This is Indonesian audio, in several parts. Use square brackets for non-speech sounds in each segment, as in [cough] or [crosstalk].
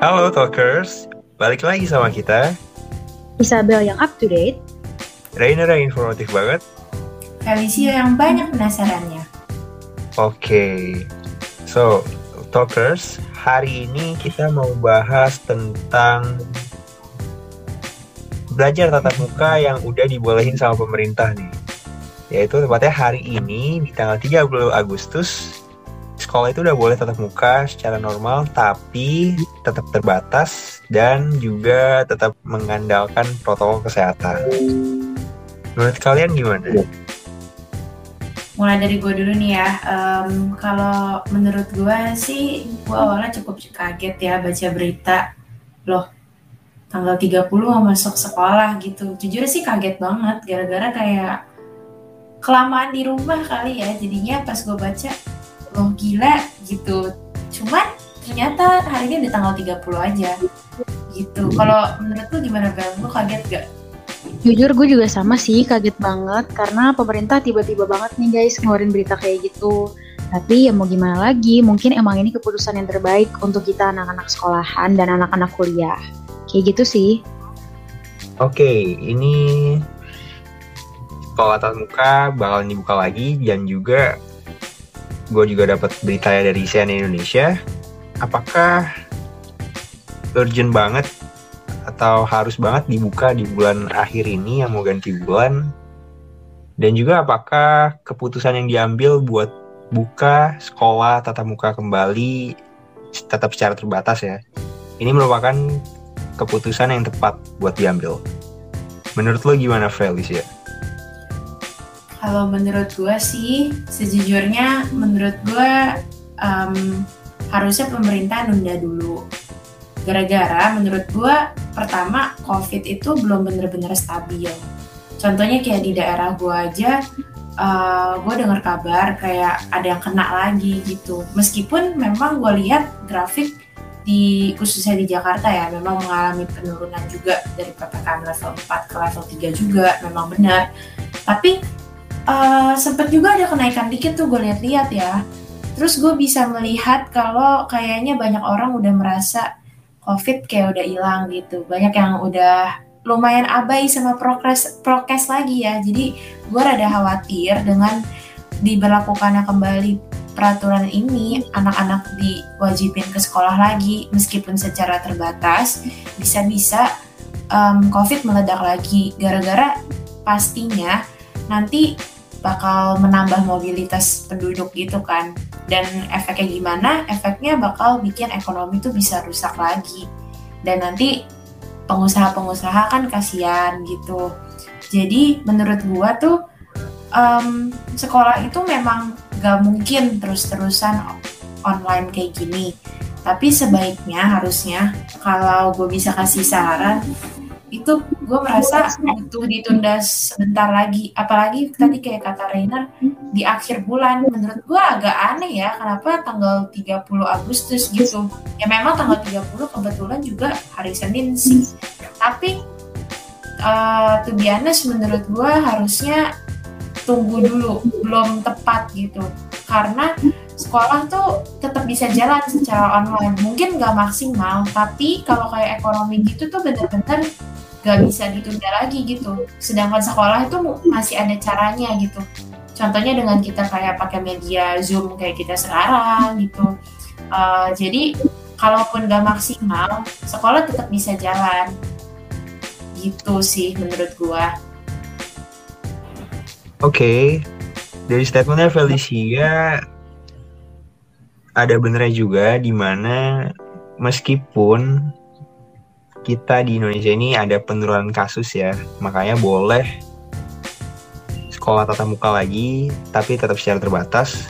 Halo Talkers, balik lagi sama kita. Isabel yang up to date. Rainer yang informatif banget. Felicia yang banyak penasarannya. Oke, so Talkers, hari ini kita mau bahas tentang belajar tatap muka yang udah dibolehin sama pemerintah nih. Yaitu tepatnya hari ini di tanggal 30 Agustus sekolah itu udah boleh tatap muka secara normal tapi tetap terbatas dan juga tetap mengandalkan protokol kesehatan. Menurut kalian gimana? Mulai dari gue dulu nih ya. Um, kalau menurut gue sih, gue awalnya cukup kaget ya baca berita. Loh, tanggal 30 mau masuk sekolah gitu. Jujur sih kaget banget gara-gara kayak kelamaan di rumah kali ya. Jadinya pas gue baca, loh gila gitu cuman ternyata hari ini di tanggal 30 aja gitu kalau menurut lu gimana Bel? lu kaget gak? Jujur gue juga sama sih kaget banget karena pemerintah tiba-tiba banget nih guys ngeluarin berita kayak gitu. Tapi ya mau gimana lagi, mungkin emang ini keputusan yang terbaik untuk kita anak-anak sekolahan dan anak-anak kuliah. Kayak gitu sih. Oke, ini sekolah tatap muka bakal dibuka lagi dan juga gue juga dapat berita dari CNN Indonesia. Apakah urgent banget atau harus banget dibuka di bulan akhir ini yang mau ganti bulan? Dan juga apakah keputusan yang diambil buat buka sekolah tatap muka kembali tetap secara terbatas ya? Ini merupakan keputusan yang tepat buat diambil. Menurut lo gimana Felicia? Kalau menurut gue sih, sejujurnya menurut gue um, harusnya pemerintah nunda dulu. Gara-gara menurut gue pertama COVID itu belum bener-bener stabil. Contohnya kayak di daerah gue aja, uh, gue dengar kabar kayak ada yang kena lagi gitu. Meskipun memang gue lihat grafik di khususnya di Jakarta ya memang mengalami penurunan juga dari PPKM level 4 ke level 3 juga memang benar. Tapi uh, sempet juga ada kenaikan dikit tuh gue lihat-lihat ya. Terus gue bisa melihat kalau kayaknya banyak orang udah merasa COVID kayak udah hilang gitu. Banyak yang udah lumayan abai sama prokes prokes lagi ya. Jadi gue rada khawatir dengan diberlakukannya kembali peraturan ini anak-anak diwajibin ke sekolah lagi meskipun secara terbatas bisa-bisa um, COVID meledak lagi gara-gara pastinya nanti bakal menambah mobilitas penduduk gitu kan. Dan efeknya gimana? Efeknya bakal bikin ekonomi tuh bisa rusak lagi. Dan nanti pengusaha-pengusaha kan kasihan gitu. Jadi menurut gua tuh um, sekolah itu memang gak mungkin terus-terusan online kayak gini. Tapi sebaiknya harusnya kalau gue bisa kasih saran itu gue merasa butuh ditunda sebentar lagi. Apalagi tadi kayak kata Rainer di akhir bulan. Menurut gue agak aneh ya kenapa tanggal 30 Agustus gitu. Ya memang tanggal 30 kebetulan juga hari Senin sih. Tapi uh, to be honest menurut gue harusnya tunggu dulu. Belum tepat gitu. Karena sekolah tuh tetap bisa jalan secara online mungkin nggak maksimal tapi kalau kayak ekonomi gitu tuh bener-bener gak bisa ditunda lagi gitu. Sedangkan sekolah itu masih ada caranya gitu. Contohnya dengan kita kayak pakai media Zoom kayak kita sekarang gitu. Uh, jadi kalaupun gak maksimal, sekolah tetap bisa jalan. Gitu sih menurut gua. Oke, okay. dari statementnya Felicia ada benernya juga di mana meskipun kita di Indonesia ini ada penurunan kasus ya, makanya boleh sekolah tatap muka lagi, tapi tetap secara terbatas.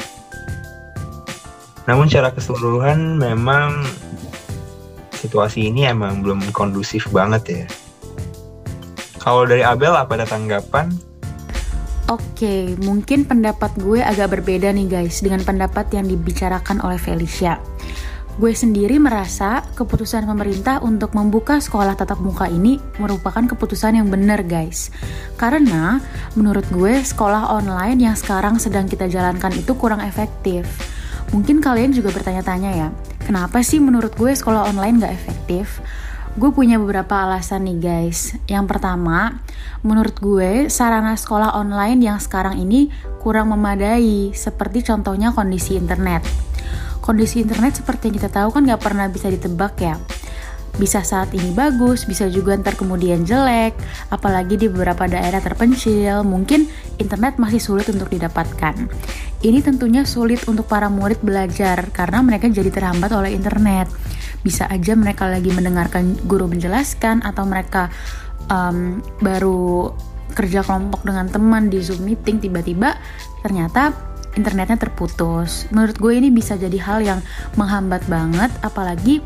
Namun secara keseluruhan memang situasi ini emang belum kondusif banget ya. Kalau dari Abel apa ada tanggapan? Oke, mungkin pendapat gue agak berbeda nih guys dengan pendapat yang dibicarakan oleh Felicia. Gue sendiri merasa keputusan pemerintah untuk membuka sekolah tatap muka ini merupakan keputusan yang benar guys. Karena menurut gue sekolah online yang sekarang sedang kita jalankan itu kurang efektif. Mungkin kalian juga bertanya-tanya ya, Kenapa sih menurut gue sekolah online gak efektif? Gue punya beberapa alasan nih guys. Yang pertama, menurut gue sarana sekolah online yang sekarang ini kurang memadai, seperti contohnya kondisi internet. Kondisi internet seperti yang kita tahu kan gak pernah bisa ditebak ya bisa saat ini bagus, bisa juga ntar kemudian jelek, apalagi di beberapa daerah terpencil, mungkin internet masih sulit untuk didapatkan. Ini tentunya sulit untuk para murid belajar karena mereka jadi terhambat oleh internet. Bisa aja mereka lagi mendengarkan guru menjelaskan atau mereka um, baru kerja kelompok dengan teman di Zoom meeting tiba-tiba ternyata internetnya terputus. Menurut gue ini bisa jadi hal yang menghambat banget apalagi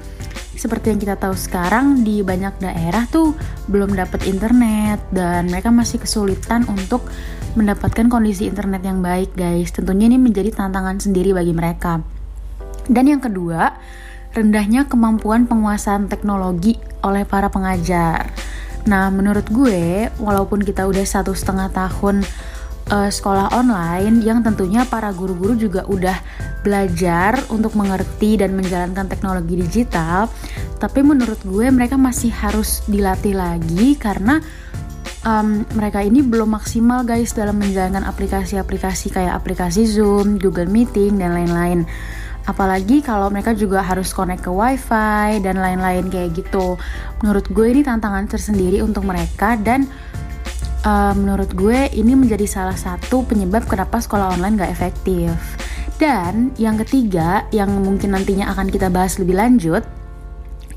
seperti yang kita tahu sekarang di banyak daerah tuh belum dapat internet dan mereka masih kesulitan untuk mendapatkan kondisi internet yang baik guys. Tentunya ini menjadi tantangan sendiri bagi mereka. Dan yang kedua, rendahnya kemampuan penguasaan teknologi oleh para pengajar. Nah, menurut gue, walaupun kita udah satu setengah tahun uh, sekolah online yang tentunya para guru-guru juga udah belajar untuk mengerti dan menjalankan teknologi digital, tapi menurut gue mereka masih harus dilatih lagi karena um, mereka ini belum maksimal guys dalam menjalankan aplikasi-aplikasi kayak aplikasi Zoom, Google Meeting dan lain-lain. Apalagi kalau mereka juga harus connect ke WiFi dan lain-lain kayak gitu. Menurut gue ini tantangan tersendiri untuk mereka dan uh, menurut gue ini menjadi salah satu penyebab kenapa sekolah online gak efektif. Dan yang ketiga, yang mungkin nantinya akan kita bahas lebih lanjut,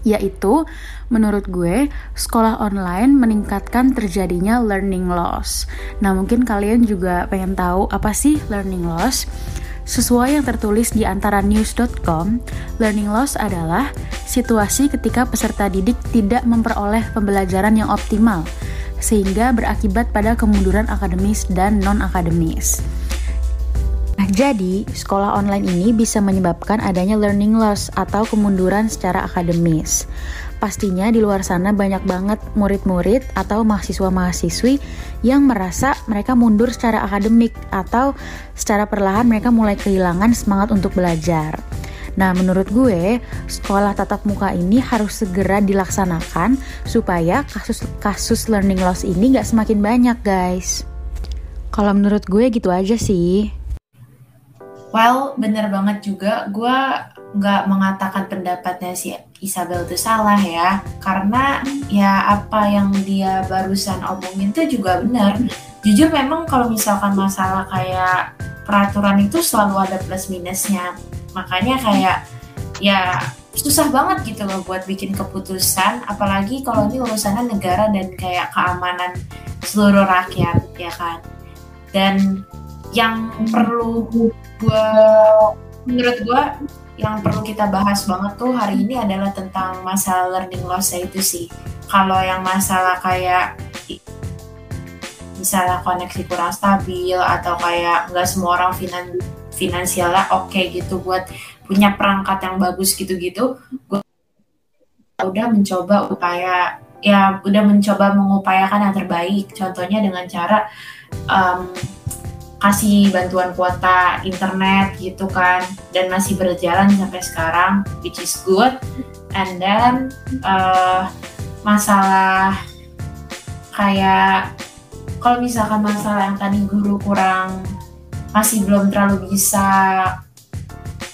yaitu menurut gue sekolah online meningkatkan terjadinya learning loss. Nah mungkin kalian juga pengen tahu apa sih learning loss? Sesuai yang tertulis di antara news.com, learning loss adalah situasi ketika peserta didik tidak memperoleh pembelajaran yang optimal sehingga berakibat pada kemunduran akademis dan non-akademis. Nah, jadi, sekolah online ini bisa menyebabkan adanya learning loss atau kemunduran secara akademis. Pastinya di luar sana banyak banget murid-murid atau mahasiswa-mahasiswi yang merasa mereka mundur secara akademik atau secara perlahan mereka mulai kehilangan semangat untuk belajar. Nah, menurut gue, sekolah tatap muka ini harus segera dilaksanakan supaya kasus-kasus learning loss ini gak semakin banyak, guys. Kalau menurut gue gitu aja sih. Well, bener banget juga. Gue nggak mengatakan pendapatnya si Isabel itu salah ya. Karena ya apa yang dia barusan omongin itu juga benar. Jujur memang kalau misalkan masalah kayak peraturan itu selalu ada plus minusnya makanya kayak ya susah banget gitu loh buat bikin keputusan apalagi kalau ini urusannya negara dan kayak keamanan seluruh rakyat ya kan dan yang perlu gue menurut gue yang perlu kita bahas banget tuh hari ini adalah tentang masalah learning loss itu sih kalau yang masalah kayak misalnya koneksi kurang stabil atau kayak nggak semua orang finan finansialnya oke okay gitu buat punya perangkat yang bagus gitu-gitu gue udah mencoba upaya ya udah mencoba mengupayakan yang terbaik. Contohnya dengan cara um, kasih bantuan kuota internet gitu kan. Dan masih berjalan sampai sekarang which is good. And then uh, masalah kayak kalau misalkan masalah yang tadi guru kurang masih belum terlalu bisa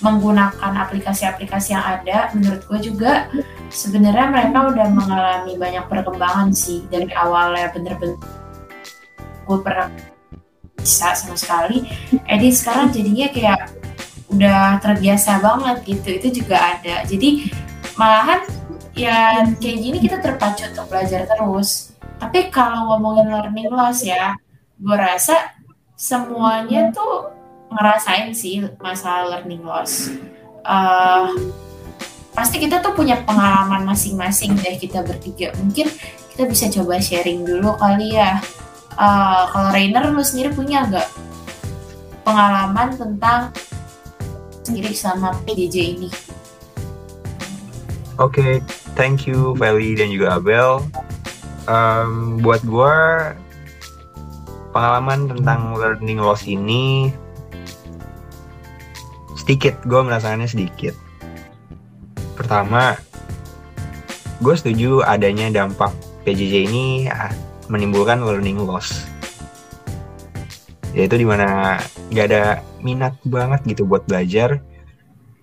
menggunakan aplikasi-aplikasi yang ada, menurut gue juga sebenarnya mereka udah mengalami banyak perkembangan sih dari awalnya bener-bener gue pernah bisa sama sekali, Edi sekarang jadinya kayak udah terbiasa banget gitu, itu juga ada. Jadi malahan ya kayak gini kita terpacu untuk belajar terus. Tapi kalau ngomongin learning loss ya, gue rasa semuanya tuh ngerasain sih masalah learning loss. Uh, pasti kita tuh punya pengalaman masing-masing deh kita bertiga. Mungkin kita bisa coba sharing dulu kali ya. Uh, kalau Rainer lu sendiri punya nggak pengalaman tentang sendiri sama PJJ ini? Oke, okay, thank you Feli dan juga Abel. Um, buat gue pengalaman tentang learning loss ini sedikit gue merasakannya sedikit Pertama, gue setuju adanya dampak PJJ ini menimbulkan learning loss. Yaitu di mana nggak ada minat banget gitu buat belajar.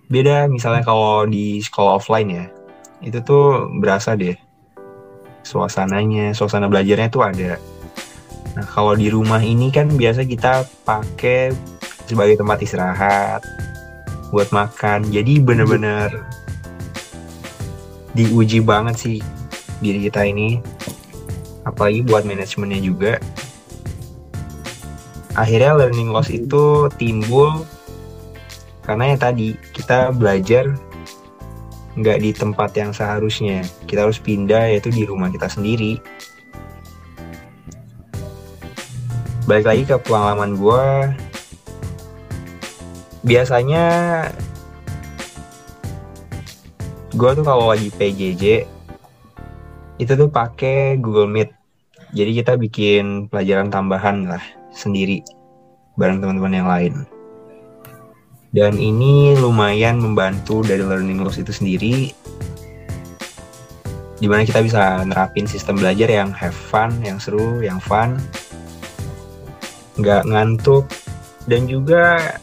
Beda misalnya kalau di sekolah offline ya, itu tuh berasa deh suasananya, suasana belajarnya tuh ada. Nah kalau di rumah ini kan biasa kita pakai sebagai tempat istirahat, buat makan. Jadi bener-bener diuji banget sih diri kita ini. Apalagi buat manajemennya juga. Akhirnya learning loss itu timbul karena ya tadi kita belajar nggak di tempat yang seharusnya. Kita harus pindah yaitu di rumah kita sendiri. Balik lagi ke pengalaman gue, biasanya gue tuh kalau lagi PJJ itu tuh pakai Google Meet. Jadi kita bikin pelajaran tambahan lah sendiri bareng teman-teman yang lain. Dan ini lumayan membantu dari learning loss itu sendiri. Di mana kita bisa nerapin sistem belajar yang have fun, yang seru, yang fun. Nggak ngantuk. Dan juga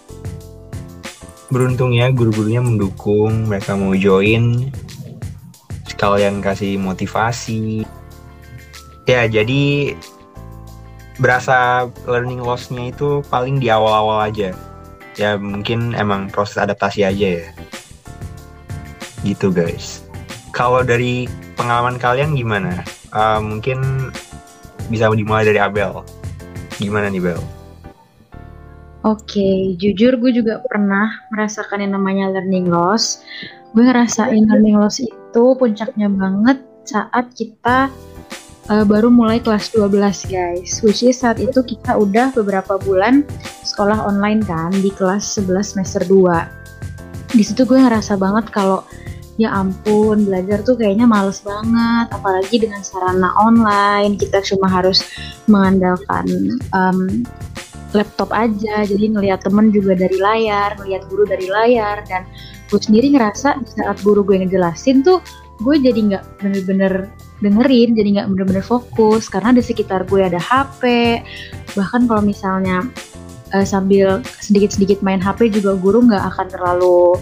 beruntungnya guru-gurunya mendukung, mereka mau join. Sekalian kasih motivasi. Ya, jadi berasa learning loss-nya itu paling di awal-awal aja. Ya mungkin emang proses adaptasi aja ya. Gitu guys. Kalau dari pengalaman kalian gimana? Uh, mungkin bisa dimulai dari Abel. Gimana nih Bel? Oke, jujur gue juga pernah merasakan yang namanya learning loss. Gue ngerasain learning loss itu puncaknya banget saat kita uh, baru mulai kelas 12 guys. Which is saat itu kita udah beberapa bulan sekolah online kan di kelas 11 semester 2 di situ gue ngerasa banget kalau ya ampun belajar tuh kayaknya males banget apalagi dengan sarana online. Kita cuma harus mengandalkan um, laptop aja jadi ngelihat temen juga dari layar ngelihat guru dari layar dan gue sendiri ngerasa di saat guru gue ngejelasin tuh gue jadi nggak bener-bener dengerin jadi nggak bener-bener fokus. Karena di sekitar gue ada HP bahkan kalau misalnya uh, sambil sedikit-sedikit main HP juga guru nggak akan terlalu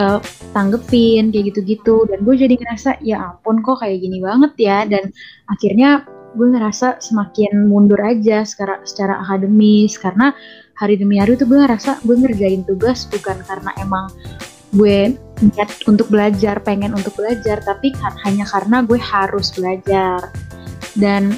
uh, tanggepin kayak gitu-gitu. Dan gue jadi ngerasa ya ampun kok kayak gini banget ya? Dan akhirnya gue ngerasa semakin mundur aja secara secara akademis. Karena hari demi hari tuh gue ngerasa gue ngerjain tugas bukan karena emang gue niat untuk belajar, pengen untuk belajar, tapi kan hanya karena gue harus belajar. Dan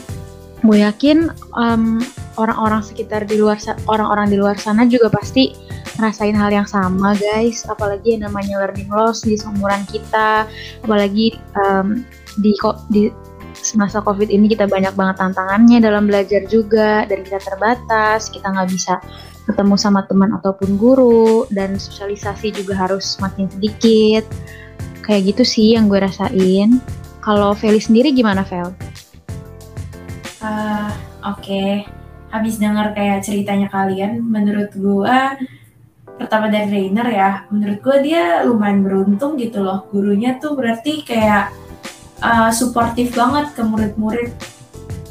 gue yakin um, orang-orang sekitar di luar orang-orang di luar sana juga pasti ngerasain hal yang sama guys. Apalagi yang namanya learning loss di seumuran kita. Apalagi um, di di semasa covid ini kita banyak banget tantangannya dalam belajar juga. Dan kita terbatas kita nggak bisa ketemu sama teman ataupun guru dan sosialisasi juga harus semakin sedikit kayak gitu sih yang gue rasain kalau Feli sendiri gimana Vel? Uh, Oke, okay. habis dengar kayak ceritanya kalian, menurut gue pertama dari Rainer ya, menurut gue dia lumayan beruntung gitu loh. Gurunya tuh berarti kayak uh, suportif banget ke murid-murid.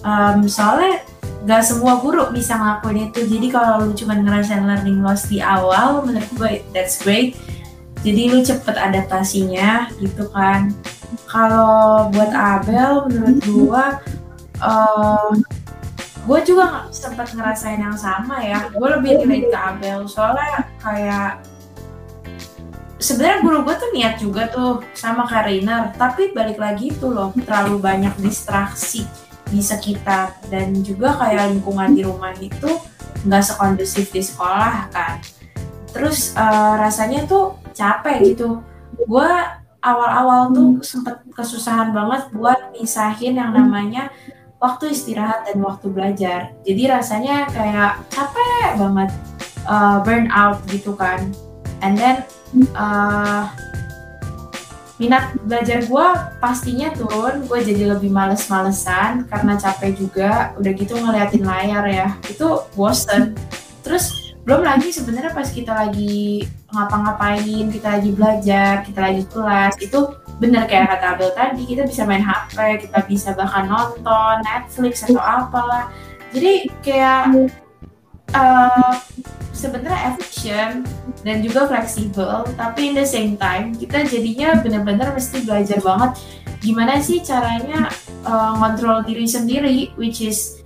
Um, soalnya gak semua guru bisa ngelakuin itu. Jadi kalau lu cuma ngerasain learning loss di awal menurut gue that's great. Jadi lu cepet adaptasinya gitu kan. Kalau buat Abel menurut gue uh, gue juga sempat ngerasain yang sama ya. Gue lebih relate ke Abel. Soalnya kayak sebenarnya guru gue tuh niat juga tuh sama Karina tapi balik lagi tuh loh terlalu banyak distraksi di sekitar. Dan juga kayak lingkungan di rumah itu nggak sekondusif di sekolah kan. Terus uh, rasanya tuh capek gitu. Gue awal-awal tuh sempet kesusahan banget buat misahin yang namanya waktu istirahat dan waktu belajar. Jadi rasanya kayak capek banget uh, burn out gitu kan. And then uh, minat belajar gue pastinya turun. Gue jadi lebih males-malesan karena capek juga. Udah gitu ngeliatin layar ya. Itu bosen. Terus belum lagi sebenarnya pas kita lagi ngapa-ngapain kita lagi belajar kita lagi kelas itu bener kayak kata Abel tadi kita bisa main HP kita bisa bahkan nonton Netflix atau apalah. Jadi kayak sebenarnya efisien dan juga fleksibel tapi in the same time kita jadinya benar-benar mesti belajar banget gimana sih caranya uh, diri sendiri which is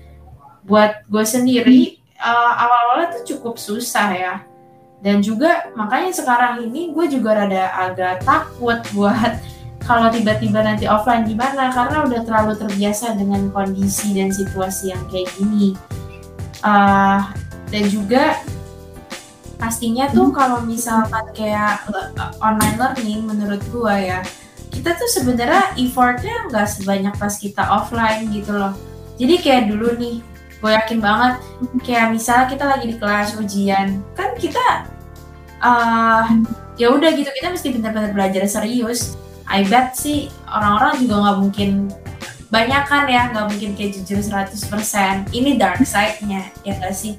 buat gue sendiri uh, awal-awalnya tuh cukup susah ya. Dan juga makanya sekarang ini gue juga rada agak takut buat [laughs] kalau tiba-tiba nanti offline gimana karena udah terlalu terbiasa dengan kondisi dan situasi yang kayak gini. Uh, dan juga pastinya tuh kalau misalkan kayak online learning menurut gue ya kita tuh sebenarnya effortnya nggak sebanyak pas kita offline gitu loh. Jadi kayak dulu nih gue yakin banget kayak misalnya kita lagi di kelas ujian kan kita uh, ya udah gitu kita mesti benar-benar belajar serius. I bet sih orang-orang juga nggak mungkin banyak kan ya nggak mungkin kayak jujur 100% ini dark side-nya ya gak sih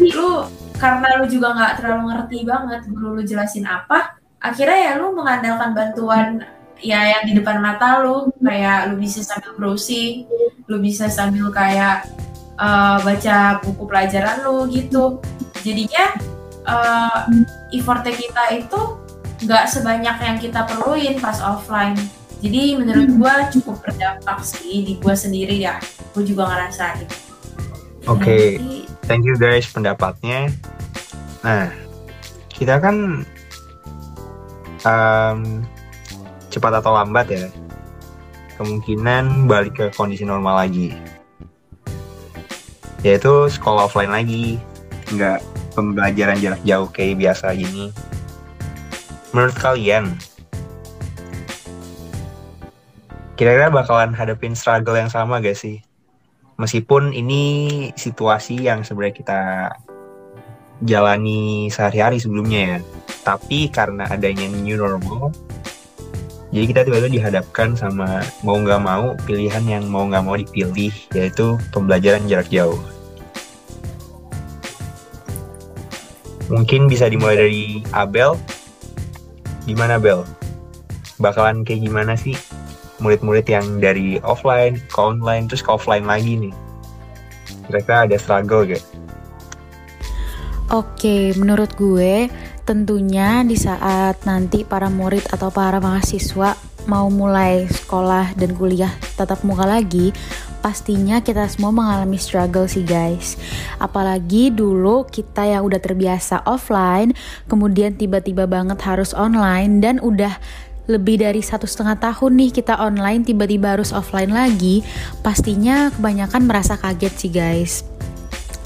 lu karena lu juga nggak terlalu ngerti banget guru lu jelasin apa akhirnya ya lu mengandalkan bantuan ya yang di depan mata lu. Kayak lu bisa sambil browsing lu bisa sambil kayak uh, baca buku pelajaran lu gitu. Jadinya uh, effortnya kita itu nggak sebanyak yang kita perluin pas offline. Jadi menurut gua cukup berdampak sih di gua sendiri ya. Gua juga ngerasain. Oke. Okay. Thank you guys pendapatnya. Nah kita kan um, cepat atau lambat ya kemungkinan balik ke kondisi normal lagi. Yaitu sekolah offline lagi. Nggak pembelajaran jarak jauh kayak biasa gini. Menurut kalian kira-kira bakalan hadapin struggle yang sama gak sih meskipun ini situasi yang sebenarnya kita jalani sehari-hari sebelumnya ya tapi karena adanya new normal jadi kita tiba-tiba dihadapkan sama mau nggak mau pilihan yang mau nggak mau dipilih yaitu pembelajaran jarak jauh. Mungkin bisa dimulai dari Abel. Gimana Bel? Bakalan kayak gimana sih murid-murid yang dari offline ke online terus ke offline lagi nih? Mereka ada struggle gak? Oke, menurut gue Tentunya di saat nanti para murid atau para mahasiswa mau mulai sekolah dan kuliah tatap muka lagi, pastinya kita semua mengalami struggle sih guys. Apalagi dulu kita yang udah terbiasa offline, kemudian tiba-tiba banget harus online dan udah lebih dari satu setengah tahun nih kita online tiba-tiba harus offline lagi, pastinya kebanyakan merasa kaget sih guys.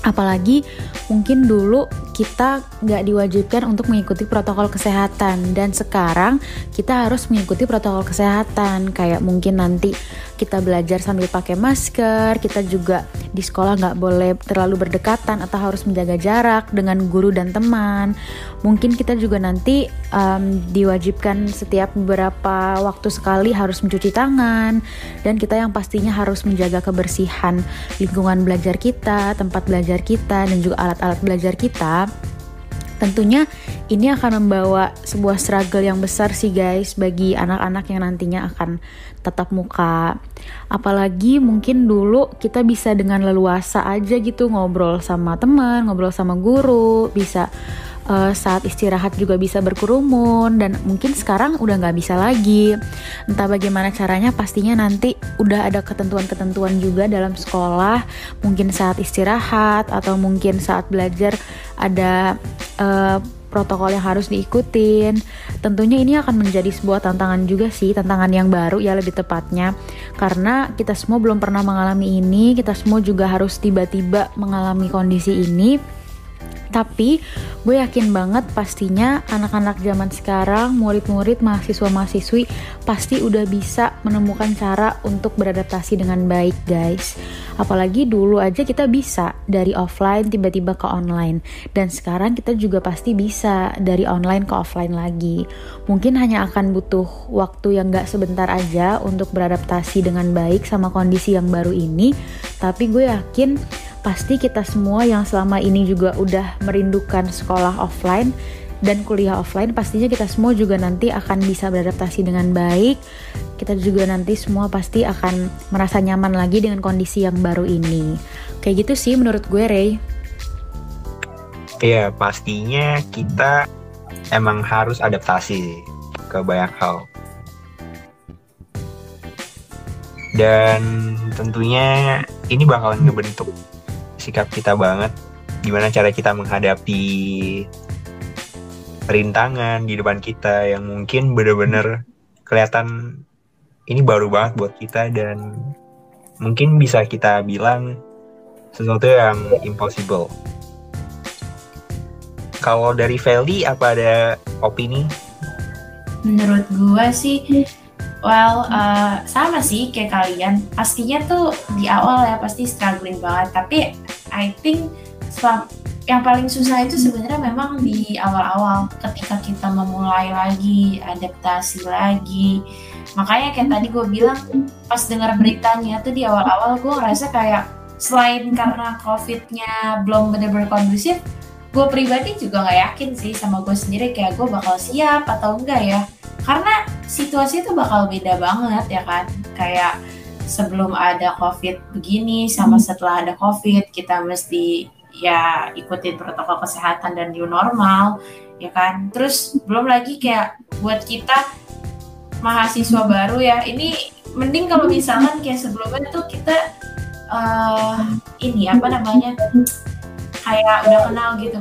Apalagi mungkin dulu kita nggak diwajibkan untuk mengikuti protokol kesehatan. Dan sekarang kita harus mengikuti protokol kesehatan. Kayak mungkin nanti kita belajar sambil pakai masker, kita juga di sekolah nggak boleh terlalu berdekatan atau harus menjaga jarak dengan guru dan teman. Mungkin kita juga nanti um, diwajibkan setiap beberapa waktu sekali harus mencuci tangan dan kita yang pastinya harus menjaga kebersihan lingkungan belajar kita, tempat belajar kita dan juga alat-alat belajar kita. Tentunya ini akan membawa sebuah struggle yang besar sih guys bagi anak-anak yang nantinya akan tetap muka. Apalagi mungkin dulu kita bisa dengan leluasa aja gitu ngobrol sama teman, ngobrol sama guru, bisa uh, saat istirahat juga bisa berkerumun dan mungkin sekarang udah nggak bisa lagi. Entah bagaimana caranya pastinya nanti udah ada ketentuan-ketentuan juga dalam sekolah, mungkin saat istirahat atau mungkin saat belajar ada uh, protokol yang harus diikutin. Tentunya ini akan menjadi sebuah tantangan juga sih, tantangan yang baru ya lebih tepatnya. Karena kita semua belum pernah mengalami ini, kita semua juga harus tiba-tiba mengalami kondisi ini tapi gue yakin banget pastinya anak-anak zaman sekarang, murid-murid, mahasiswa-mahasiswi pasti udah bisa menemukan cara untuk beradaptasi dengan baik guys. Apalagi dulu aja kita bisa dari offline tiba-tiba ke online. Dan sekarang kita juga pasti bisa dari online ke offline lagi. Mungkin hanya akan butuh waktu yang gak sebentar aja untuk beradaptasi dengan baik sama kondisi yang baru ini. Tapi gue yakin pasti kita semua yang selama ini juga udah merindukan sekolah offline dan kuliah offline pastinya kita semua juga nanti akan bisa beradaptasi dengan baik. Kita juga nanti semua pasti akan merasa nyaman lagi dengan kondisi yang baru ini. Kayak gitu sih menurut gue, Ray. Iya, pastinya kita emang harus adaptasi ke banyak hal. Dan tentunya ini bakalan ngebentuk sikap kita banget gimana cara kita menghadapi rintangan di depan kita yang mungkin bener-bener kelihatan ini baru banget buat kita dan mungkin bisa kita bilang sesuatu yang impossible. Kalau dari Feli apa ada opini? Menurut gua sih, well uh, sama sih kayak kalian. Pastinya tuh di awal ya pasti struggling banget. Tapi I think yang paling susah itu sebenarnya memang di awal-awal ketika kita memulai lagi adaptasi lagi. Makanya kayak tadi gue bilang pas dengar beritanya tuh di awal-awal gue ngerasa kayak selain karena covidnya belum benar-benar kondusif gue pribadi juga nggak yakin sih sama gue sendiri kayak gue bakal siap atau enggak ya. Karena situasi itu bakal beda banget ya kan? Kayak sebelum ada covid begini sama setelah ada covid kita mesti ya ikutin protokol kesehatan dan new normal ya kan? Terus belum lagi kayak buat kita mahasiswa baru ya ini mending kalau misalkan kayak sebelumnya tuh kita uh, ini apa namanya? Kayak udah kenal gitu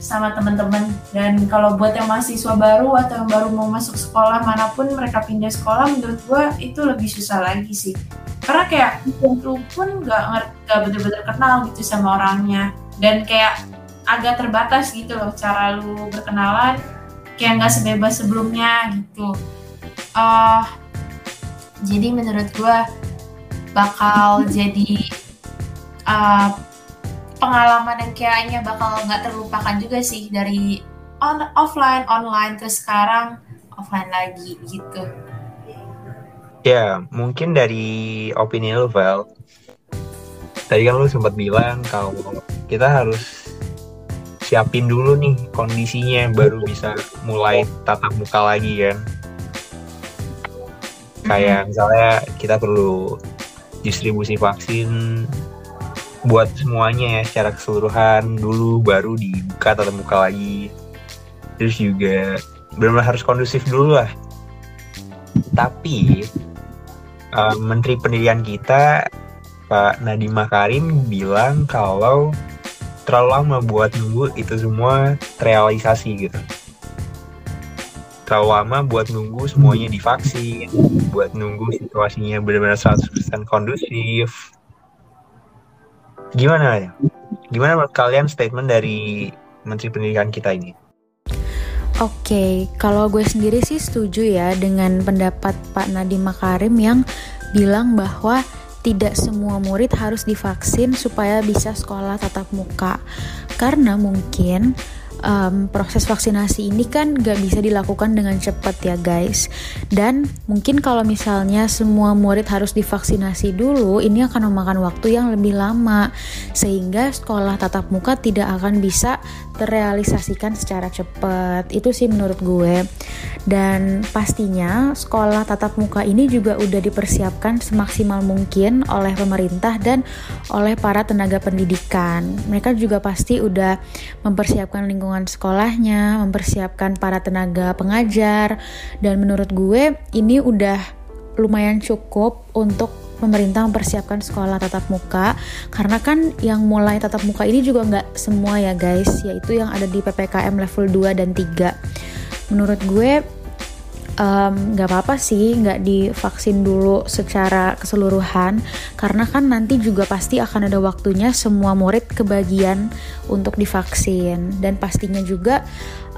sama teman-teman. Dan kalau buat yang mahasiswa baru atau yang baru mau masuk sekolah mana pun mereka pindah sekolah menurut gue itu lebih susah lagi sih. Karena kayak lu pun nggak nggak bener-bener kenal gitu sama orangnya. Dan kayak agak terbatas gitu loh cara lu berkenalan kayak nggak sebebas sebelumnya gitu. Uh, jadi menurut gue bakal jadi uh, pengalaman yang kayaknya bakal nggak terlupakan juga sih dari on offline online ke sekarang offline lagi gitu. Ya mungkin dari opini lu Val. Tadi kan lu sempat bilang kalau kita harus siapin dulu nih kondisinya baru bisa mulai tatap muka lagi kan. Kayak misalnya kita perlu distribusi vaksin buat semuanya ya secara keseluruhan. Dulu baru dibuka tatap muka lagi. Terus juga benar-benar harus kondusif dulu lah. Tapi uh, Menteri Pendidikan kita Pak Nadiem Makarim bilang kalau terlalu lama buat nunggu itu semua terrealisasi gitu. Terlalu lama buat nunggu semuanya divaksin buat nunggu situasinya benar-benar 100% kondusif gimana ya gimana menurut kalian statement dari Menteri Pendidikan kita ini Oke, okay, kalau gue sendiri sih setuju ya dengan pendapat Pak Nadiem Makarim yang bilang bahwa tidak semua murid harus divaksin supaya bisa sekolah tatap muka. Karena mungkin um, proses vaksinasi ini kan gak bisa dilakukan dengan cepat ya guys. Dan mungkin kalau misalnya semua murid harus divaksinasi dulu ini akan memakan waktu yang lebih lama. Sehingga sekolah tatap muka tidak akan bisa terrealisasikan secara cepat. Itu sih menurut gue. Dan pastinya sekolah tatap muka ini juga udah dipersiapkan semaksimal mungkin oleh pemerintah dan oleh para tenaga pendidikan. Mereka juga pasti udah mempersiapkan lingkungan sekolahnya, mempersiapkan para tenaga pengajar, dan menurut gue ini udah lumayan cukup untuk pemerintah mempersiapkan sekolah tatap muka. Karena kan yang mulai tatap muka ini juga nggak semua ya guys. Yaitu yang ada di PPKM level 2 dan 3 menurut gue nggak um, apa-apa sih nggak divaksin dulu secara keseluruhan. Karena kan nanti juga pasti akan ada waktunya semua murid kebagian untuk divaksin. Dan pastinya juga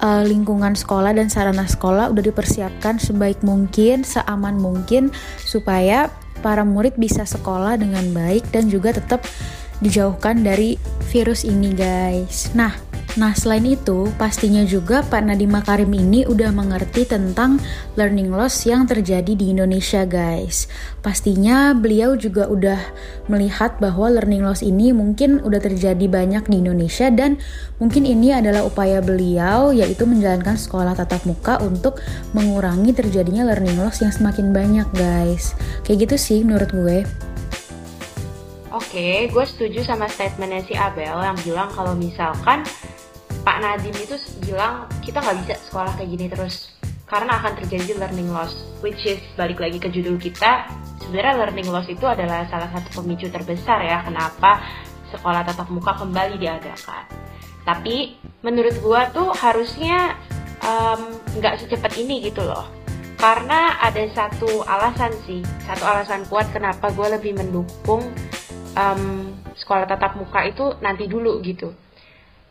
uh, lingkungan sekolah dan sarana sekolah udah dipersiapkan sebaik mungkin seaman mungkin supaya para murid bisa sekolah dengan baik dan juga tetap dijauhkan dari virus ini guys. Nah Nah, selain itu, pastinya juga Pak Nadiem Makarim ini udah mengerti tentang learning loss yang terjadi di Indonesia, guys. Pastinya beliau juga udah melihat bahwa learning loss ini mungkin udah terjadi banyak di Indonesia dan mungkin ini adalah upaya beliau yaitu menjalankan sekolah tatap muka untuk mengurangi terjadinya learning loss yang semakin banyak, guys. Kayak gitu sih menurut gue. Oke, gue setuju sama statementnya si Abel yang bilang kalau misalkan Pak Nadiem itu bilang kita nggak bisa sekolah kayak gini terus karena akan terjadi learning loss. Which is balik lagi ke judul kita sebenarnya learning loss itu adalah salah satu pemicu terbesar ya kenapa sekolah tatap muka kembali diadakan. Tapi menurut gua tuh harusnya nggak um, secepat ini gitu loh. Karena ada satu alasan sih satu alasan kuat kenapa gue lebih mendukung um, sekolah tatap muka itu nanti dulu gitu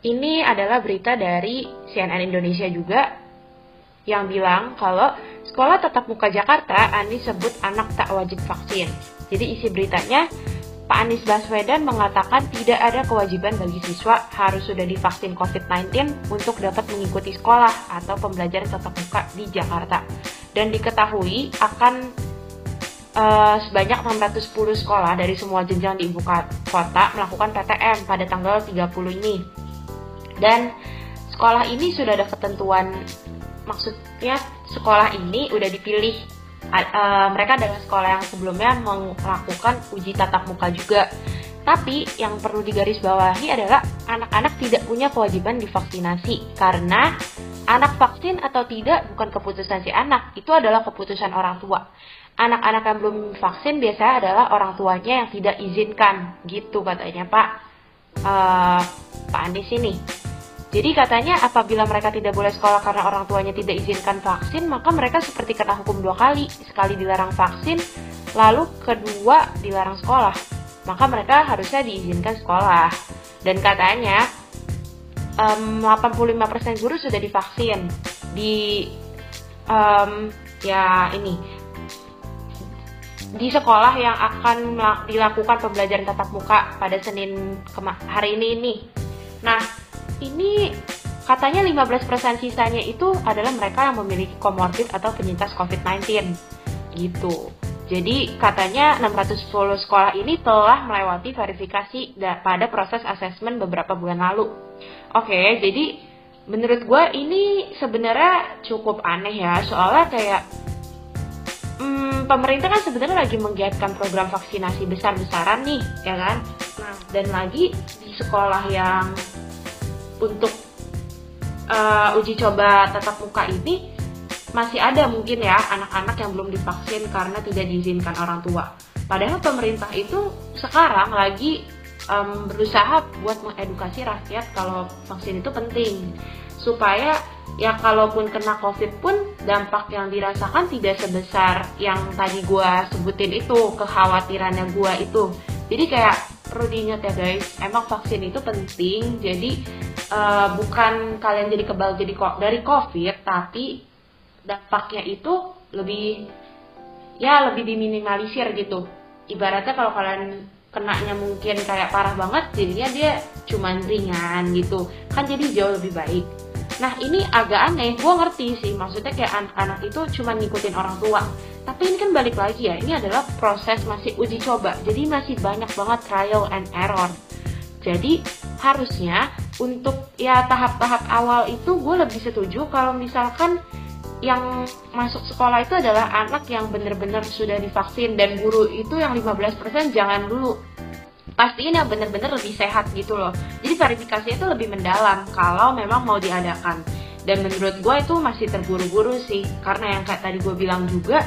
ini adalah berita dari CNN Indonesia juga yang bilang kalau sekolah tatap muka Jakarta Anies sebut anak tak wajib vaksin. Jadi isi beritanya Pak Anies Baswedan mengatakan tidak ada kewajiban bagi siswa harus sudah divaksin COVID-19 untuk dapat mengikuti sekolah atau pembelajaran tatap muka di Jakarta. Dan diketahui akan uh, sebanyak 610 sekolah dari semua jenjang di ibu kota melakukan PTM pada tanggal 30 ini. Dan sekolah ini sudah ada ketentuan, maksudnya sekolah ini udah dipilih. Uh, mereka adalah sekolah yang sebelumnya melakukan uji tatap muka juga. Tapi yang perlu digarisbawahi adalah anak-anak tidak punya kewajiban divaksinasi karena anak vaksin atau tidak bukan keputusan si anak, itu adalah keputusan orang tua. Anak-anak yang belum vaksin biasanya adalah orang tuanya yang tidak izinkan, gitu katanya Pak uh, Pak Anies ini. Jadi katanya apabila mereka tidak boleh sekolah karena orang tuanya tidak izinkan vaksin, maka mereka seperti kena hukum dua kali. Sekali dilarang vaksin, lalu kedua dilarang sekolah. Maka mereka harusnya diizinkan sekolah. Dan katanya um, 85% guru sudah divaksin di um, ya ini di sekolah yang akan dilakukan pembelajaran tatap muka pada Senin hari ini ini. Nah, ini katanya 15% sisanya itu adalah mereka yang memiliki komorbid atau penyintas COVID-19 gitu. Jadi katanya 610 sekolah ini telah melewati verifikasi pada proses asesmen beberapa bulan lalu. Oke, jadi menurut gue ini sebenarnya cukup aneh ya, soalnya kayak hmm, pemerintah kan sebenarnya lagi menggiatkan program vaksinasi besar-besaran nih, ya kan? Nah, dan lagi di sekolah yang untuk uh, uji coba tatap muka ini masih ada mungkin ya anak-anak yang belum divaksin karena tidak diizinkan orang tua. Padahal pemerintah itu sekarang lagi um, berusaha buat mengedukasi rakyat kalau vaksin itu penting supaya ya kalaupun kena covid pun dampak yang dirasakan tidak sebesar yang tadi gue sebutin itu kekhawatirannya gue itu jadi kayak perlu diingat ya guys emang vaksin itu penting. Jadi uh, bukan kalian jadi kebal jadi kok dari covid tapi dampaknya itu lebih ya lebih diminimalisir gitu. Ibaratnya kalau kalian kenanya mungkin kayak parah banget jadinya dia cuman ringan gitu. Kan jadi jauh lebih baik. Nah ini agak aneh. Gue ngerti sih maksudnya kayak anak-anak itu cuma ngikutin orang tua tapi ini kan balik lagi ya ini adalah proses masih uji coba. Jadi masih banyak banget trial and error. Jadi harusnya untuk ya tahap-tahap awal itu gue lebih setuju kalau misalkan yang masuk sekolah itu adalah anak yang benar-benar sudah divaksin dan guru itu yang 15% jangan dulu. Pastiin yang benar-benar lebih sehat gitu loh. Jadi verifikasi itu lebih mendalam kalau memang mau diadakan dan menurut gue itu masih terburu-buru sih karena yang kayak tadi gue bilang juga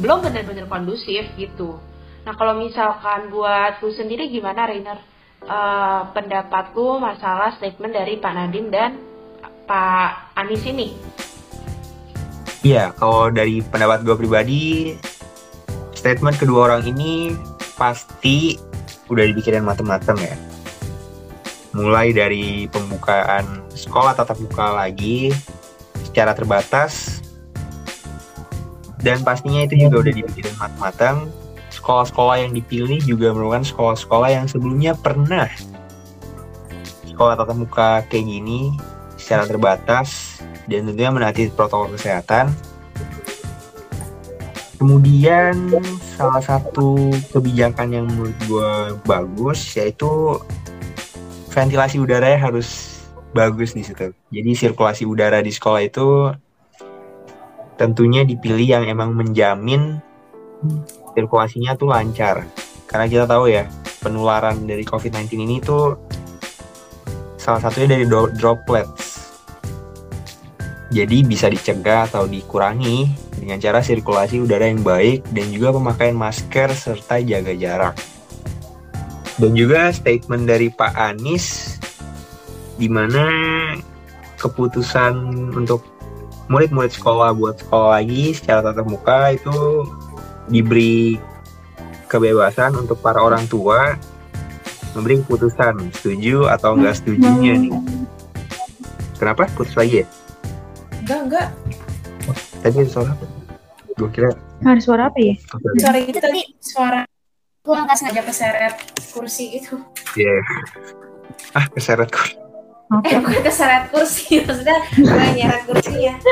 belum benar-benar kondusif gitu nah kalau misalkan buat lu sendiri gimana Rainer? uh, pendapatku masalah statement dari Pak Nadiem dan Pak Anies ini. Iya, kalau dari pendapat gue pribadi, statement kedua orang ini pasti udah dipikirin matang-matang ya. Mulai dari pembukaan sekolah tatap muka lagi secara terbatas, dan pastinya itu juga udah dipikirin matang-matang sekolah-sekolah yang dipilih juga merupakan sekolah-sekolah yang sebelumnya pernah sekolah tatap muka kayak gini secara terbatas dan tentunya menaati protokol kesehatan. Kemudian salah satu kebijakan yang menurut gue bagus yaitu ventilasi udara harus bagus di situ. Jadi sirkulasi udara di sekolah itu tentunya dipilih yang emang menjamin sirkulasinya tuh lancar. Karena kita tahu ya, penularan dari COVID-19 ini tuh salah satunya dari droplets. Jadi bisa dicegah atau dikurangi dengan cara sirkulasi udara yang baik dan juga pemakaian masker serta jaga jarak. Dan juga statement dari Pak Anies di mana keputusan untuk murid-murid sekolah buat sekolah lagi secara tatap muka itu diberi kebebasan untuk para orang tua memberi keputusan setuju atau enggak setujunya nih. Kenapa putus lagi ya? Enggak, enggak. Tadi ada suara apa? Gue kira Ada suara apa ya? Suara itu tadi suara gue nggak sengaja keseret kursi itu. Iya. Ah, keseret kursi. Eh, bukan keseret kursi, [laughs] maksudnya gue nyeret kursinya. [laughs]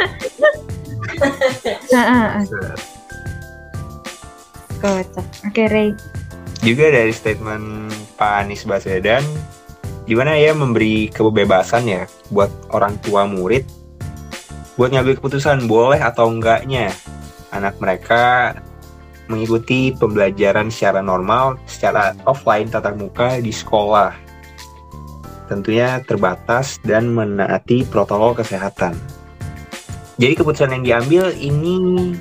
Ah, ah, ah. Kocak. Oke, Ray. Juga dari statement Pak Anies Baswedan, di mana ya memberi kebebasan ya buat orang tua murid buat ngambil keputusan boleh atau enggaknya anak mereka mengikuti pembelajaran secara normal, secara offline tatap muka di sekolah. Tentunya terbatas dan menaati protokol kesehatan. Jadi keputusan yang diambil ini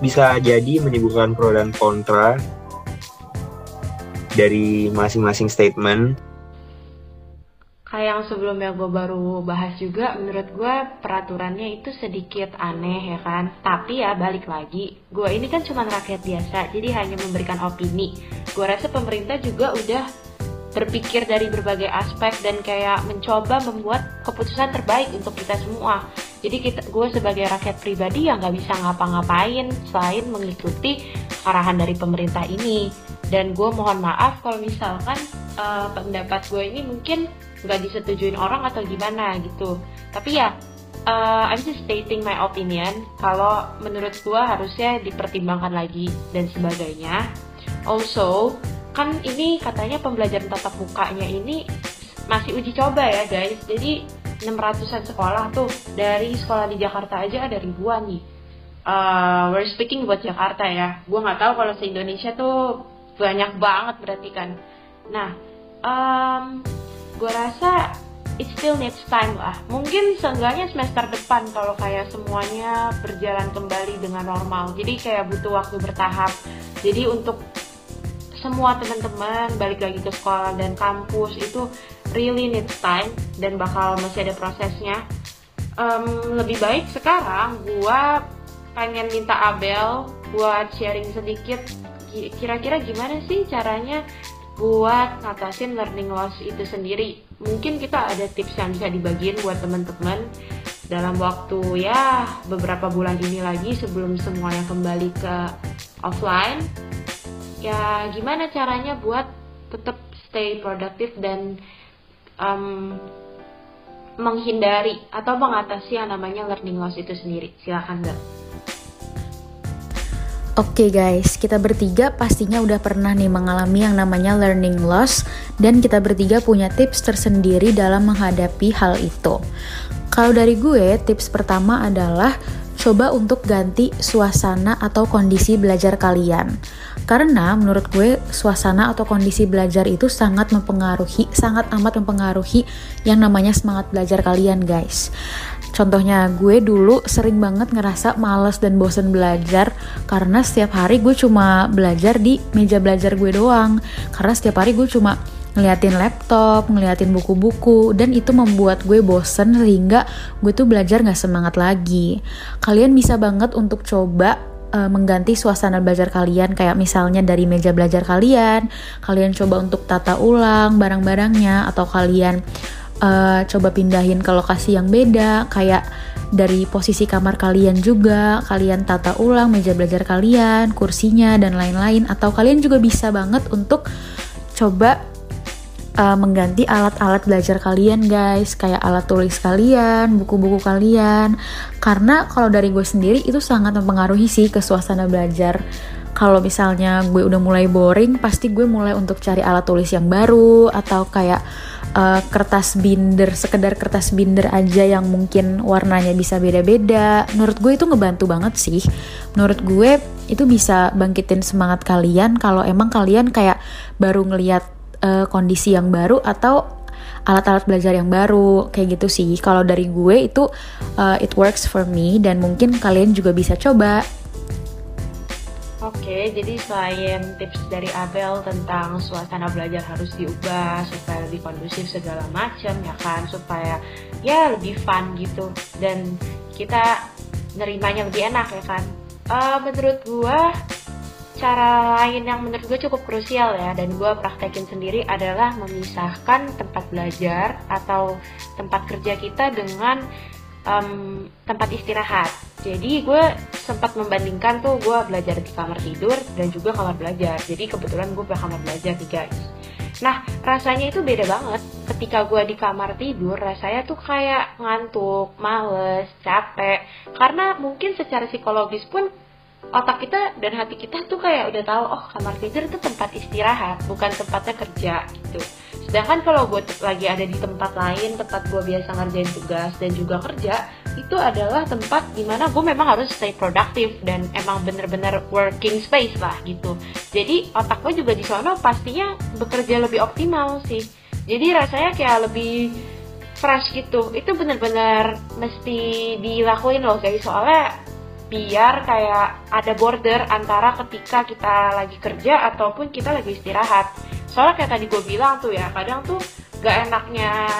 bisa jadi menimbulkan pro dan kontra dari masing-masing statement kayak yang sebelumnya gue baru bahas juga menurut gue peraturannya itu sedikit aneh ya kan? Tapi ya balik lagi gue ini kan cuma rakyat biasa jadi hanya memberikan opini. Gue rasa pemerintah juga udah berpikir dari berbagai aspek dan kayak mencoba membuat keputusan terbaik untuk kita semua. Jadi kita gue sebagai rakyat pribadi yang nggak bisa ngapa-ngapain selain mengikuti arahan dari pemerintah ini. Dan gue mohon maaf kalau misalkan uh, pendapat gue ini mungkin nggak disetujuin orang atau gimana gitu. Tapi ya uh, I'm just stating my opinion. Kalau menurut gue harusnya dipertimbangkan lagi dan sebagainya. Also kan ini katanya pembelajaran tatap mukanya ini masih uji coba ya guys. Jadi 600an sekolah tuh dari sekolah di Jakarta aja ada ribuan nih. Uh, we're speaking buat Jakarta ya. Gue nggak tahu kalau se Indonesia tuh banyak banget berarti kan. Nah um, gue rasa it still needs time lah. Mungkin seenggaknya semester depan kalau kayak semuanya berjalan kembali dengan normal. Jadi kayak butuh waktu bertahap. Jadi untuk semua teman-teman balik lagi ke sekolah dan kampus itu really needs time dan bakal masih ada prosesnya. Um, lebih baik sekarang gue pengen minta Abel buat sharing sedikit kira-kira gimana sih caranya buat ngatasin learning loss itu sendiri. Mungkin kita ada tips yang bisa dibagiin buat teman-teman dalam waktu ya beberapa bulan ini lagi sebelum semuanya kembali ke offline. Ya gimana caranya buat tetap stay produktif dan um, menghindari atau mengatasi yang namanya learning loss itu sendiri. Silahkan Mbak. Oke okay guys, kita bertiga pastinya udah pernah nih mengalami yang namanya learning loss dan kita bertiga punya tips tersendiri dalam menghadapi hal itu. Kalau dari gue, tips pertama adalah coba untuk ganti suasana atau kondisi belajar kalian. Karena menurut gue suasana atau kondisi belajar itu sangat mempengaruhi, sangat amat mempengaruhi yang namanya semangat belajar kalian guys. Contohnya gue dulu sering banget ngerasa males dan bosen belajar karena setiap hari gue cuma belajar di meja belajar gue doang. Karena setiap hari gue cuma ngeliatin laptop, ngeliatin buku-buku, dan itu membuat gue bosen sehingga gue tuh belajar gak semangat lagi. Kalian bisa banget untuk coba uh, mengganti suasana belajar kalian kayak misalnya dari meja belajar kalian, kalian coba untuk tata ulang barang-barangnya atau kalian uh, coba pindahin ke lokasi yang beda kayak dari posisi kamar kalian juga kalian tata ulang meja belajar kalian kursinya dan lain-lain. Atau kalian juga bisa banget untuk coba uh, mengganti alat-alat belajar kalian guys. Kayak alat tulis kalian buku-buku kalian. Karena kalau dari gue sendiri itu sangat mempengaruhi sih ke suasana belajar. Kalau misalnya gue udah mulai boring pasti gue mulai untuk cari alat tulis yang baru atau kayak uh, kertas binder sekedar kertas binder aja yang mungkin warnanya bisa beda-beda. Menurut gue itu ngebantu banget sih. Menurut gue itu bisa bangkitin semangat kalian kalau emang kalian kayak baru ngeliat uh, kondisi yang baru atau alat-alat belajar yang baru kayak gitu sih. Kalau dari gue itu uh, it works for me dan mungkin kalian juga bisa coba. Oke, jadi selain tips dari Abel tentang suasana belajar harus diubah supaya lebih kondusif segala macam ya kan, supaya ya lebih fun gitu. Dan kita nerimanya lebih enak ya kan. Uh, menurut gua cara lain yang menurut gue cukup krusial ya dan gue praktekin sendiri adalah memisahkan tempat belajar atau tempat kerja kita dengan um, tempat istirahat. Jadi gue sempat membandingkan tuh gue belajar di kamar tidur dan juga kamar belajar. Jadi kebetulan gue pakai kamar belajar nih guys. Nah rasanya itu beda banget. Ketika gue di kamar tidur rasanya tuh kayak ngantuk males capek. Karena mungkin secara psikologis pun otak kita dan hati kita tuh kayak udah tahu oh kamar tidur itu tempat istirahat bukan tempatnya kerja gitu. Sedangkan kalau gue lagi ada di tempat lain tempat gue biasa ngerjain tugas dan juga kerja itu adalah tempat di mana gue memang harus stay produktif dan emang bener-bener working space lah gitu. Jadi otak gue juga di sana pastinya bekerja lebih optimal sih. Jadi rasanya kayak lebih fresh gitu. Itu bener-bener mesti dilakuin loh guys soalnya biar kayak ada border antara ketika kita lagi kerja ataupun kita lagi istirahat. Soalnya kayak tadi gue bilang tuh ya, kadang tuh gak enaknya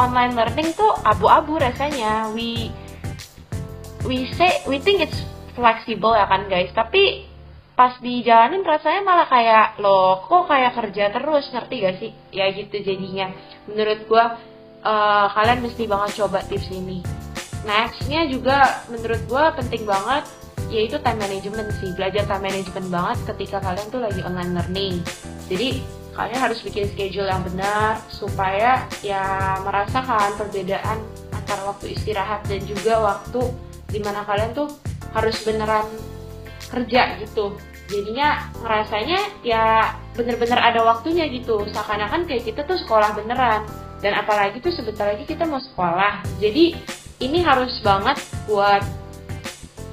online learning tuh abu-abu rasanya. We we say we think it's flexible ya kan guys, tapi pas dijalanin rasanya malah kayak lo kok kayak kerja terus ngerti gak sih? Ya gitu jadinya. Menurut gue uh, kalian mesti banget coba tips ini. Nextnya juga menurut gue penting banget yaitu time management sih. Belajar time management banget ketika kalian tuh lagi online learning. Jadi kalian harus bikin schedule yang benar supaya ya merasakan perbedaan antara waktu istirahat dan juga waktu di mana kalian tuh harus beneran kerja gitu. Jadinya ngerasanya ya bener-bener ada waktunya gitu. Seakan-akan kayak kita tuh sekolah beneran. Dan apalagi tuh sebentar lagi kita mau sekolah. Jadi ini harus banget buat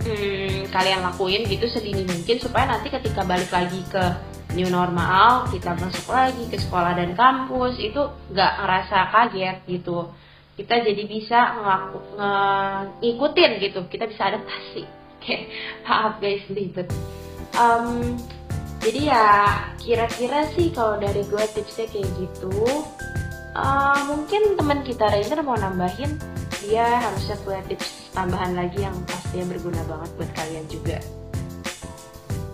hmm, kalian lakuin gitu sedini mungkin supaya nanti ketika balik lagi ke new normal kita masuk lagi ke sekolah dan kampus itu nggak ngerasa kaget gitu. Kita jadi bisa ngelaku, ngikutin gitu. Kita bisa adaptasi. [laughs] Oke maaf guys ribet. Um, jadi ya kira-kira sih kalau dari gue tipsnya kayak gitu. Uh, mungkin teman kita Rainer mau nambahin dia harusnya punya tips tambahan lagi yang pastinya berguna banget buat kalian juga.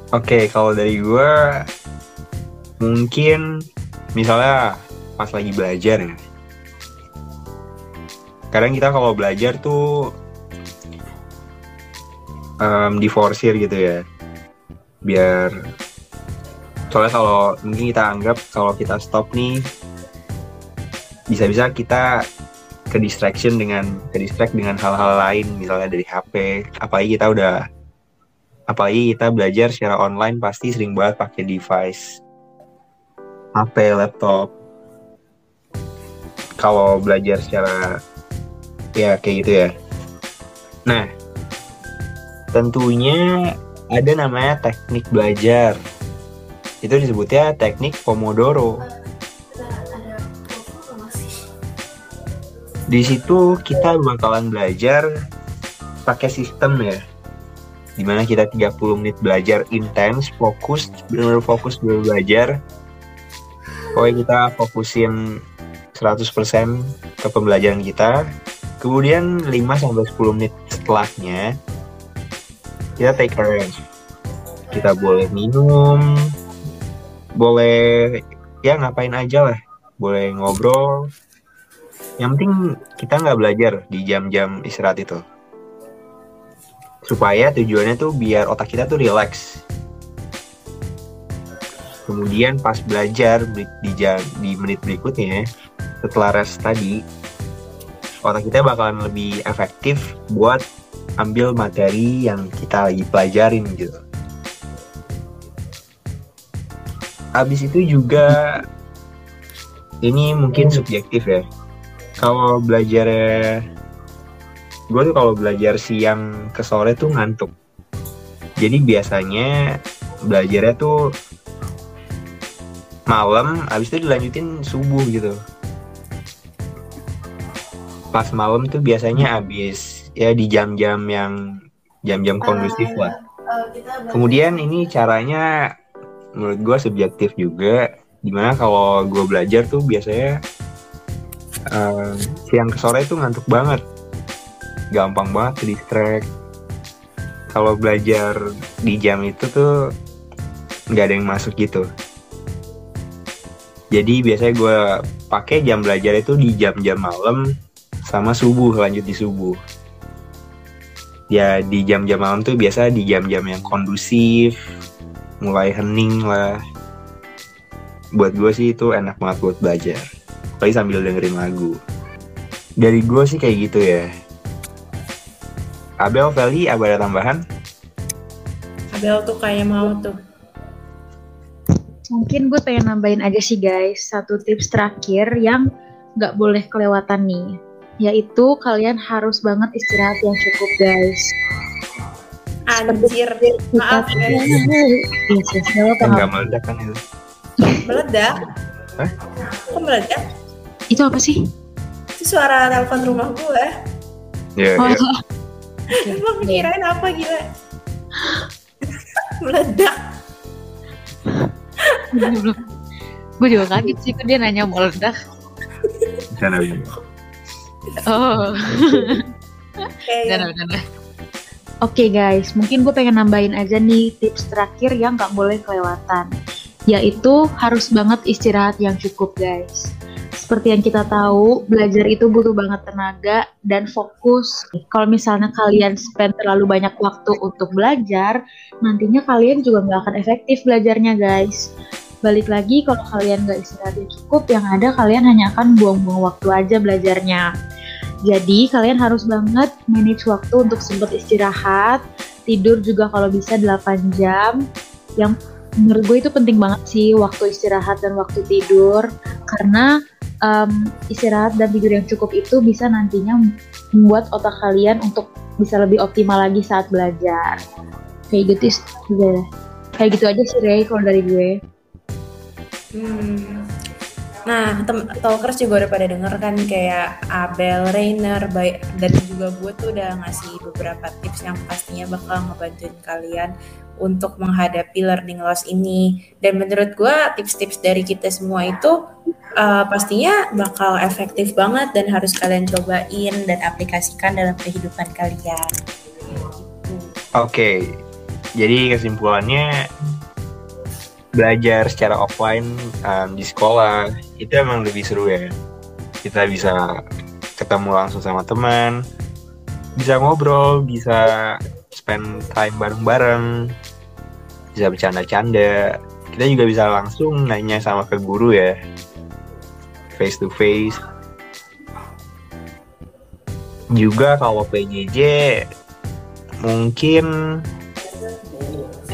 Oke, okay, kalau dari gue mungkin misalnya pas lagi belajar ya. Kadang kita kalau belajar tuh um, diforsir gitu ya. Biar soalnya kalau mungkin kita anggap kalau kita stop nih bisa-bisa kita ke distraction dengan ke distract dengan hal-hal lain misalnya dari HP apalagi kita udah apalagi kita belajar secara online pasti sering banget pakai device HP laptop. Kalau belajar secara ya kayak gitu ya. Nah tentunya ada namanya teknik belajar. Itu disebutnya teknik Pomodoro di situ kita bakalan belajar pakai sistem ya. Di mana kita 30 menit belajar intens fokus benar fokus benar belajar. Pokoknya kita fokusin 100% ke pembelajaran kita. Kemudian 5 sampai 10 menit setelahnya kita take a rest kita boleh minum boleh ya ngapain aja lah. Boleh ngobrol yang penting kita nggak belajar di jam-jam istirahat itu supaya tujuannya tuh biar otak kita tuh relax kemudian pas belajar di jam di menit berikutnya setelah rest tadi otak kita bakalan lebih efektif buat ambil materi yang kita lagi pelajarin gitu. Habis itu juga ini mungkin subjektif ya. Kalau belajar gue tuh kalau belajar siang ke sore tuh ngantuk. Jadi biasanya belajarnya tuh malam, habis itu dilanjutin subuh gitu. Pas malam tuh biasanya habis ya di jam-jam yang jam-jam kondusif lah. Kemudian ini caranya menurut gue subjektif juga. Di mana kalau gue belajar tuh biasanya uh, siang ke sore tuh ngantuk banget, gampang banget ke distract. Kalau belajar di jam itu tuh nggak ada yang masuk gitu. Jadi biasanya gue pakai jam belajar itu di jam-jam malam sama subuh lanjut di subuh ya di jam-jam malam tuh biasa di jam-jam yang kondusif mulai hening lah buat gue sih itu enak banget buat belajar apalagi sambil dengerin lagu dari gue sih kayak gitu ya Abel, Feli, ada tambahan? Abel tuh kayak mau tuh Mungkin gue pengen nambahin aja sih guys Satu tips terakhir yang gak boleh kelewatan nih yaitu kalian harus banget istirahat yang cukup guys. Anjir, maaf guys. Yes, yes, Enggak meledak kan itu? Meledak? Hah? Kok meledak? Itu apa sih? Itu suara telepon rumah gue. Iya, oh, [laughs] iya. Emang kirain apa gila? [laughs] meledak. belum. Gue juga kaget sih, kok dia nanya meledak. Sana, Oh. Oke, Benar, benar. Oke guys, mungkin gue pengen nambahin aja nih tips terakhir yang gak boleh kelewatan. Yaitu harus banget istirahat yang cukup guys. Seperti yang kita tahu, belajar itu butuh banget tenaga dan fokus. Kalau misalnya kalian spend terlalu banyak waktu untuk belajar, nantinya kalian juga nggak akan efektif belajarnya guys. Balik lagi, kalau kalian nggak istirahat yang cukup, yang ada kalian hanya akan buang-buang waktu aja belajarnya. Jadi kalian harus banget manage waktu untuk sempat istirahat, tidur juga kalau bisa 8 jam. Yang menurut gue itu penting banget sih waktu istirahat dan waktu tidur karena um, istirahat dan tidur yang cukup itu bisa nantinya membuat otak kalian untuk bisa lebih optimal lagi saat belajar. Kayak gitu juga. Kayak gitu aja sih Ray kalau dari gue. Hmm. Nah, talkers juga udah pada denger kan kayak Abel, Rainer, baik dan juga gue tuh udah ngasih beberapa tips yang pastinya bakal ngebantuin kalian untuk menghadapi learning loss ini. Dan menurut gue tips-tips dari kita semua itu uh, pastinya bakal efektif banget dan harus kalian cobain dan aplikasikan dalam kehidupan kalian. Oke, jadi kesimpulannya belajar secara offline um, di sekolah itu emang lebih seru ya. Kita bisa ketemu langsung sama teman bisa ngobrol bisa spend time bareng-bareng bisa bercanda-canda. Kita juga bisa langsung nanya sama ke guru ya face to face juga kalau PJJ mungkin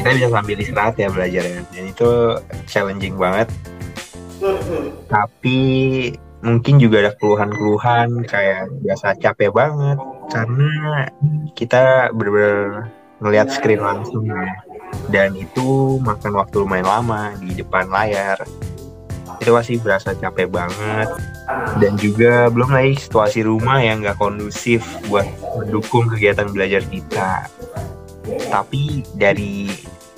kita bisa sambil istirahat ya belajarnya dan itu challenging banget. Tapi mungkin juga ada keluhan-keluhan kayak biasa capek banget. Karena kita bener-bener ngelihat screen langsung ya. Dan itu makan waktu lumayan lama di depan layar. Itu pasti berasa capek banget. Dan juga belum lagi situasi rumah yang gak kondusif buat mendukung kegiatan belajar kita. Tapi dari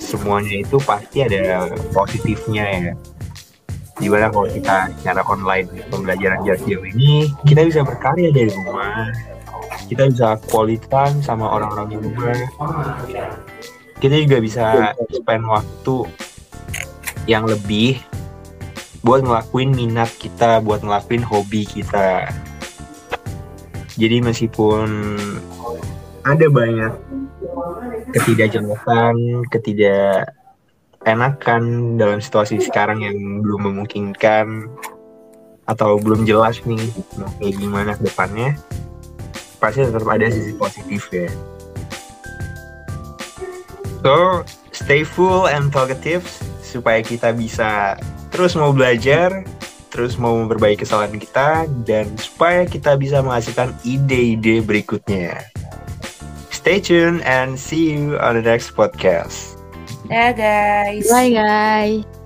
semuanya itu pasti ada positifnya ya. Di mana kalau kita secara online pembelajaran jarak jauh ini kita bisa berkarya dari rumah. Kita bisa kualitas sama orang-orang di rumah. Kita juga bisa spend waktu yang lebih buat ngelakuin minat kita buat ngelakuin hobi kita. Jadi meskipun ada banyak ketidakjelasan, ketidak enakan dalam situasi sekarang yang belum memungkinkan atau belum jelas nih mau kayak gimana ke depannya pasti tetap ada sisi positif ya. So stay full and talkative supaya kita bisa terus mau belajar terus mau memperbaiki kesalahan kita dan supaya kita bisa menghasilkan ide-ide berikutnya stay tuned and see you on the next podcast Ya guys. Bye guys.